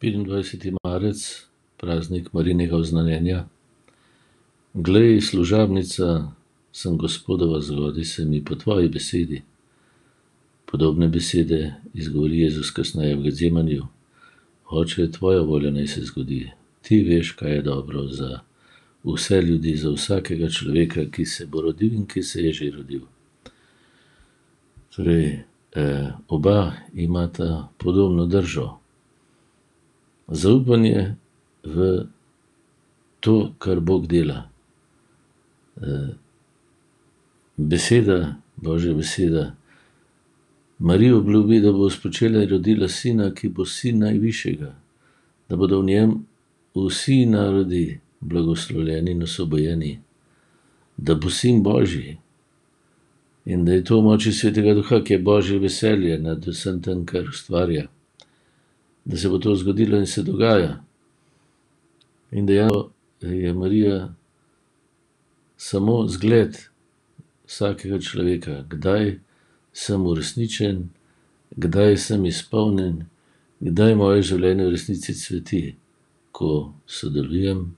25. marec, praznik Marijinega oznanjenja. Glej, služabnica sem Gospodova, zgodi se mi po tvoji besedi. Podobne besede izgovori Jezus kasneje v Gecemaniju. Oče, tvoja volja naj se zgodi. Ti veš, kaj je dobro za vse ljudi, za vsakega človeka, ki se bo rodil in ki se je že rodil. Torej, oba imata podobno držo. Zaupanje v to, kar Bog dela. Beseda, božja beseda Mariji obljubi, da bo spočela in rodila sina, ki bo sin Najvišjega. Da bodo v njem vsi narodi blagoslovljeni in osvobojeni. Da bo sin božji. In da je to moči Svetega duha, ki je božje veselje nad vsem tem, kar ustvarja. Da se bo to zgodilo in se dogaja. In dejansko je Marija samo zgled vsakega človeka, kdaj sem uresničen, kdaj sem izpolnjen, kdaj moje življenje v resnici cveti. Ko sodelujem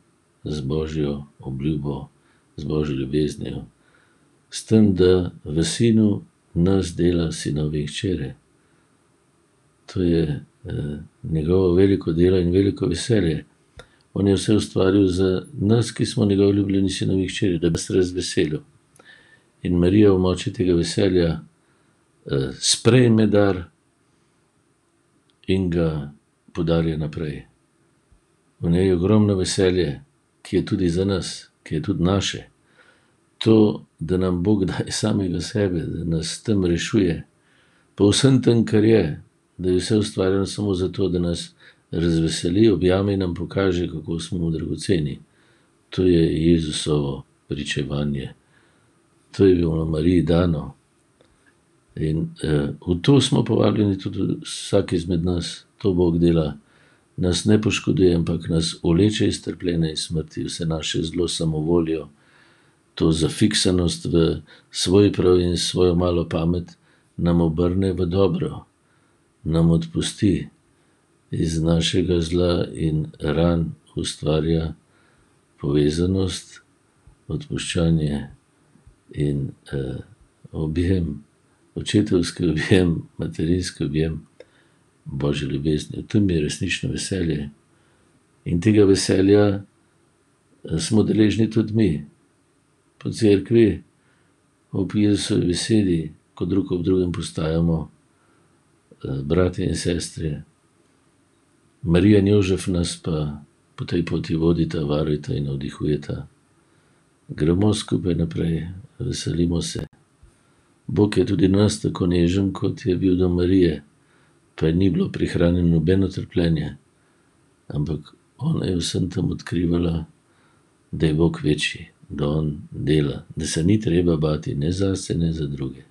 z božjo obljubo, z božjo ljubeznijo. S tem, da v sinu nas dela sinove in hčere. To je, njegovo veliko delo in veliko veselje. On je vse ustvaril za nas, ki smo njegovi ljubljeni sinovi in hčere, da bi nas razveselil. In Marija v moči tega veselja, sprejme dar in ga podarja naprej. V njej je ogromno veselje, ki je tudi za nas, ki je tudi naše. To, da nam Bog daje samega sebe, da nas s tem rešuje. Po vsem tem, kar je. Da je vse ustvarjeno samo zato, da nas razveseli, objame in nam pokaže, kako smo mu dragoceni. To je Jezusovo pričevanje. To je bilo Mariji dano. In, v to smo povabljeni tudi vsak izmed nas. To Bog dela. Nas ne poškoduje, ampak nas vleče iz trpljenja in smrti, vse naše zlo samovoljo, to zafiksanost v svoj prav in svojo malo pamet nam obrne v dobro. Nam odpusti. Iz našega zla in ran ustvarja povezanost, odpuščanje in, objem. Očetovski objem, materinski objem božje ljubezni. V tem je resnično veselje. In tega veselja smo deležni tudi mi. Po cerkvi, ob Jezusovi besedi, ko drug ob drugem postajamo, bratje in sestre. Marija in Jožef nas pa po tej poti vodita, varujta in navdihujeta. Gremo skupaj naprej, veselimo se. Bog je tudi nas tako nežen, kot je bil do Marije. Pa ji ni bilo prihranjeno nobeno trpljenje. Ampak ona je vsem tem odkrivala, da je Bog večji, da on dela, da se ni treba bati ne zase ne za druge.